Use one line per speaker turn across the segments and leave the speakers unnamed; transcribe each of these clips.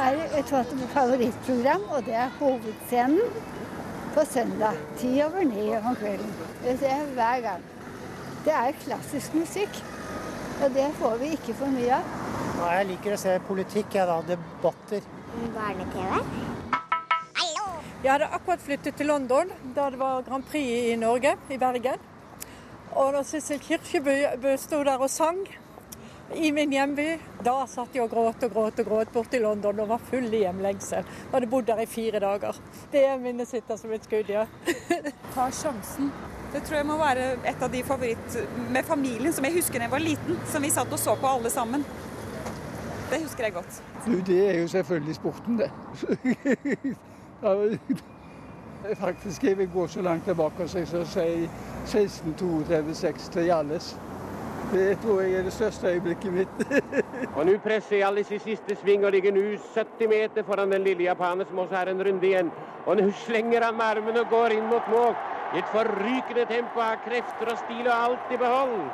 har et favorittprogram, og det er Hovedscenen på søndag. Ti over ni om kvelden. Det ser jeg hver gang. Det er klassisk musikk, og det får vi ikke for mye av.
Nei, jeg liker å se politikk, jeg da. Debatter.
Barne-TV.
Jeg hadde akkurat flyttet til London da det var Grand Prix i Norge, i Bergen. Og da Sissel Kirkebø sto der og sang i min hjemby, da satt jeg og gråt og gråt og gråt borte i London og var full i hjemlengsel. Jeg hadde bodd der i fire dager. Det er minnet sitter som et skudd, ja.
Ta sjansen. Det tror jeg må være et av de favoritt med familien som jeg husker da jeg var liten. Som vi satt og så på alle sammen. Det husker jeg godt.
Det er jo selvfølgelig sporten, det. Faktisk jeg vil gå så langt tilbake og så si 1632-6 til Hjalles. Det tror jeg er det største øyeblikket mitt.
Og nå presser Hjallis i siste sving og ligger nå 70 meter foran den lille japaner som også har en runde igjen. Og nå slenger han med armene og går inn mot mål. I et forrykende tempo av krefter og stil og alt i behold.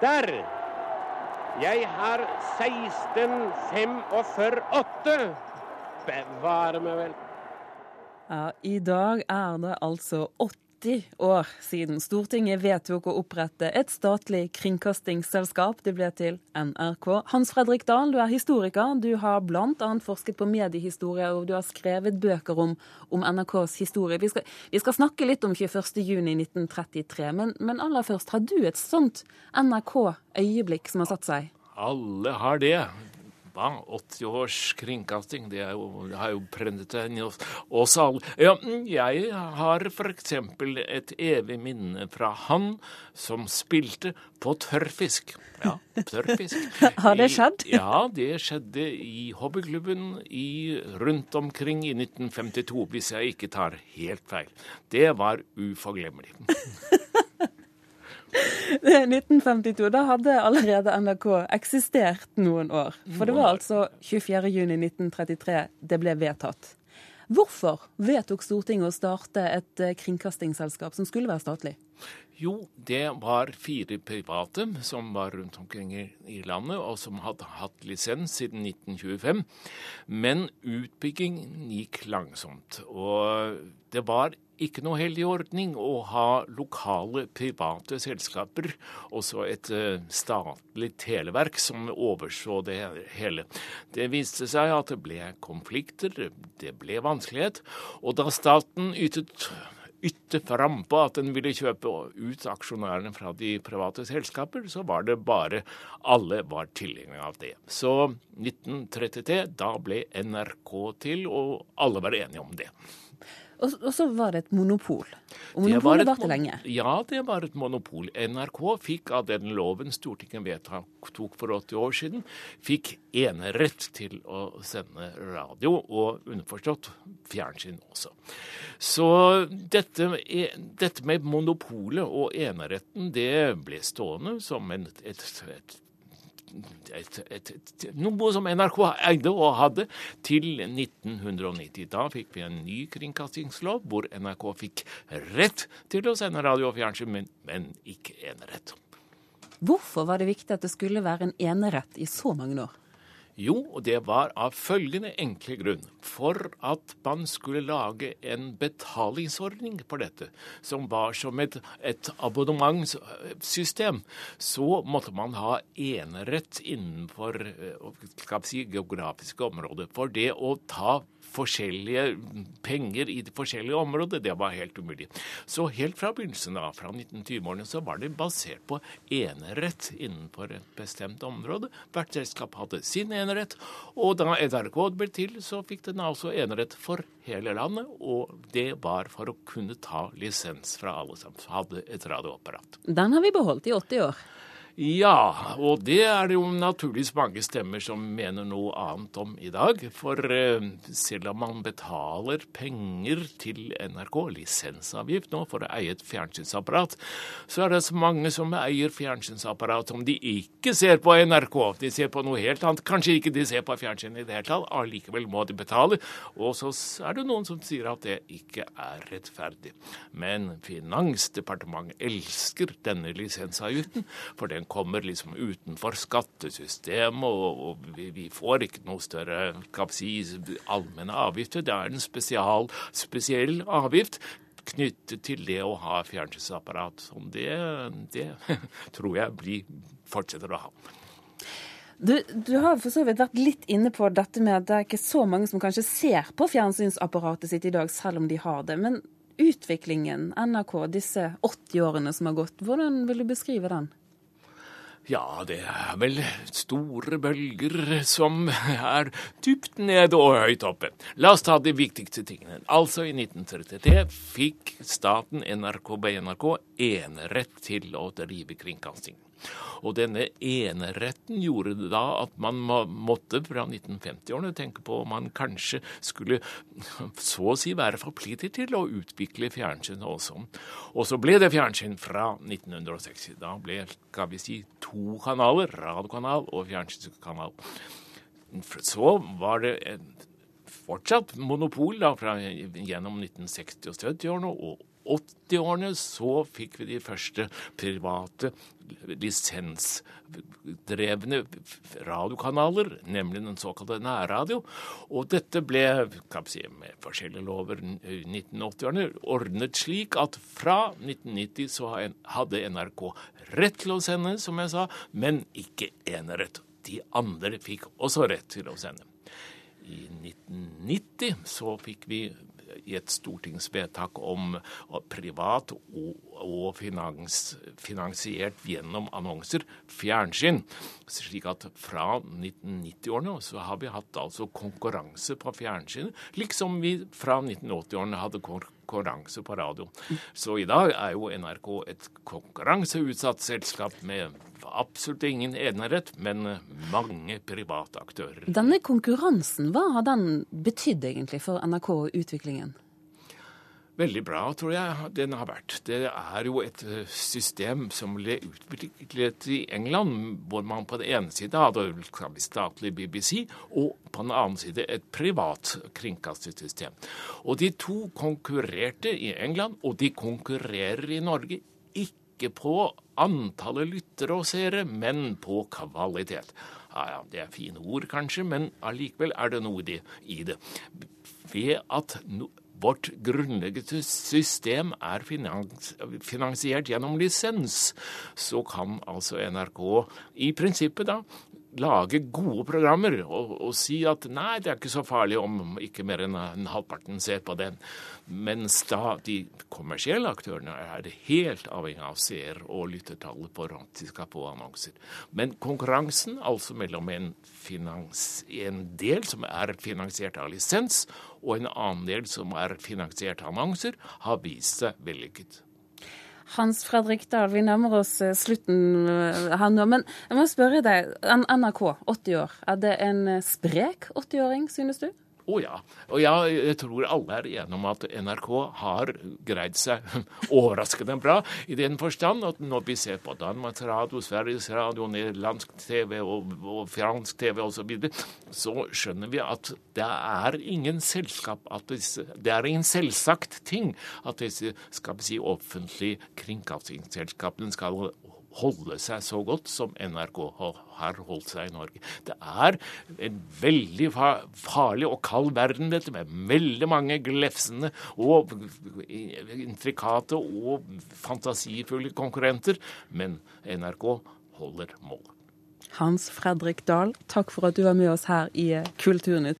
Der! Jeg har 16.45,8. Bevare meg vel.
Ja, I dag er det altså 80 år siden Stortinget vedtok å opprette et statlig kringkastingsselskap. Det ble til NRK. Hans Fredrik Dahl, du er historiker. Du har bl.a. forsket på mediehistorie, og du har skrevet bøker om, om NRKs historie. Vi skal, vi skal, snakke litt om 21.6.1933, men, men aller først, har du et sånt NRK-øyeblikk som har satt seg?
Alle har det. Hva? 80 års kringkasting, det, jo, det har jo prendet oss alle. Ja, jeg har f.eks. et evig minne fra han som spilte på tørrfisk. Ja, tørrfisk.
har det skjedd?
I, ja, det skjedde i hobbyklubben i, rundt omkring i 1952, hvis jeg ikke tar helt feil. Det var uforglemmelig.
1952, da hadde allerede NRK eksistert noen år. For det var altså 24.6.1933 det ble vedtatt. Hvorfor vedtok Stortinget å starte et kringkastingsselskap som skulle være statlig?
Jo, det var fire private som var rundt omkring i landet, og som hadde hatt lisens siden 1925. Men utbyggingen gikk langsomt. Og det var ikke noe heldig ordning å ha lokale private selskaper, også et statlig televerk som overså det hele. Det viste seg at det ble konflikter, det ble vanskelighet. Og da staten ytet ytte frampå at den ville kjøpe ut aksjonærene fra de private selskaper, så var det bare alle var tilhengere av det. Så 1933, da ble NRK til, og alle var enige om det.
Og, og så var det et monopol. Og monopolet varte lenge.
Ja, det var et monopol. NRK fikk av den loven Stortinget vedtok for 80 år siden, fikk enerett til å sende radio, og underforstått fjernsyn også. Så dette, dette med monopolet og eneretten, det ble stående som en, et, et et, et, et, noe som NRK eide og hadde, til 1990. Da fikk vi en ny kringkastingslov hvor NRK fikk rett til å sende radio og fjernsyn, men, men ikke enerett.
Hvorfor var det viktig at det skulle være en enerett i så mange år?
Jo, og det var av følgende enkle grunn. For at man skulle lage en betalingsordning på dette, som var som et, et abonnementssystem, så måtte man ha enerett innenfor skal si, geografiske områder. For det å ta forskjellige penger i de forskjellige områder, det var helt umulig. Så helt fra begynnelsen av, fra 1920-årene, så var det basert på enerett innenfor et bestemt område. Hvert selskap hadde sin enerett, og da NRK ble til, så fikk den altså enerett for hele landet, og det var for å kunne ta lisens fra alle som hadde et radioapparat.
Den har vi beholdt i 80 år.
Ja, og det er det jo naturligvis mange stemmer som mener noe annet om i dag. For eh, selv om man betaler penger til NRK, lisensavgift nå, for å eie et fjernsynsapparat, så er det så mange som eier fjernsynsapparat som de ikke ser på NRK. De ser på noe helt annet. Kanskje ikke de ser på fjernsyn i det hele tatt. Allikevel må de betale. Og så er det noen som sier at det ikke er rettferdig. Men Finansdepartementet elsker denne lisensavgiften, for den kommer liksom utenfor skattesystemet, og, og vi, vi, får ikke noe større si, allmenne avgifter. Det er en spesial, spesiell avgift knyttet til det å ha fjernsynsapparat. Det, det tror jeg blir, fortsetter å ha.
Du, du, har for så vidt vært litt inne på dette med at det er ikke så mange som kanskje ser på fjernsynsapparatet sitt i dag, selv om de har det. Men utviklingen, NRK, disse 80 årene som har gått, hvordan vil du beskrive den?
Ja, det er vel store bølger som er dypt nede og høyt oppe. La oss ta de viktigste tingene. Altså, i 1933 fikk staten NRK BNRK enerett til å drive kringkasting. Og denne eneretten gjorde da at man måtte fra 1950-årene tenke på om man kanskje skulle så å si være forpliktet til å utvikle fjernsyn også. Og så ble det fjernsyn fra 1960. Da ble skal vi si, to kanaler, radiokanal og fjernsynskanal. Så var det fortsatt monopol da, fra, gjennom 1960- og 70-årene og 80-årene så fikk vi de første private lisensdrevne radiokanaler, nemlig den såkalte nærradio. Og dette ble si, med forskjellige lover i 1980-årene ordnet slik at fra 1990 så hadde NRK rett til å sende, som jeg sa, men ikke enerett. De andre fikk også rett til å sende. I 1990 så fikk vi i et stortingsvedtak om privat og, og finans, finansiert gjennom annonser fjernsyn. Slik at fra 1990-årene så har vi hatt altså konkurranse på fjernsyn, liksom vi fra 1980-årene hadde konkurranse på radio. Så i dag er jo NRK et konkurranseutsatt selskap med absolutt ingen enerett, men mange private aktører.
Denne konkurransen, hva har den betydd egentlig for NRK og utviklingen?
Veldig bra, tror jeg den har vært. Det er jo et eh, system som ble utviklet i England, hvor man på den ene side hadde statlig BBC, og på den annen side et privat kringkastingssystem. Og de to konkurrerte i England, og de konkurrerer i Norge ikke på antallet lyttere og seere, men på kvalitet. Ja, ja, Det er fine ord, kanskje, men allikevel er det noe i det. Ved at no Vårt grunnleggende system er finansiert gjennom lisens. Så kan altså NRK i prinsippet da lage gode programmer og, og, si at nei, det er ikke så farlig om ikke mer enn halvparten ser på den. Mens da de kommersielle aktørene er helt avhengig av seer- og lyttertallet på at de få annonser. Men konkurransen, altså mellom en, finans, en del som er finansiert av lisens, og en annen del som er finansiert av annonser, har vist seg vellykket.
Hans Fredrik Dahl, vi nærmer oss eh, slutten eh, her nå. Men jeg må spørre deg, NRK, 80 år. Er det en eh, sprek 80-åring, synes du?
Å oh, ja. Og ja, jeg tror alle er enige om at NRK har greid seg overraskende bra, i den forstand at når vi ser på Danmarks Radio, Sveriges Radio, nederlandsk TV og, og fransk TV osv., så, videre, så skjønner vi at det er ingen selskap disse, Det er ingen selvsagt ting at disse skal vi si, offentlige kringkastingsselskapene skal holde seg så godt som NRK har holdt seg i Norge. Det er en veldig farlig og kald verden, dette, med veldig mange glefsende og intrikate og fantasifulle konkurrenter. Men NRK holder mål.
Hans Fredrik Dahl, takk for at du var med oss her i Kulturnytt.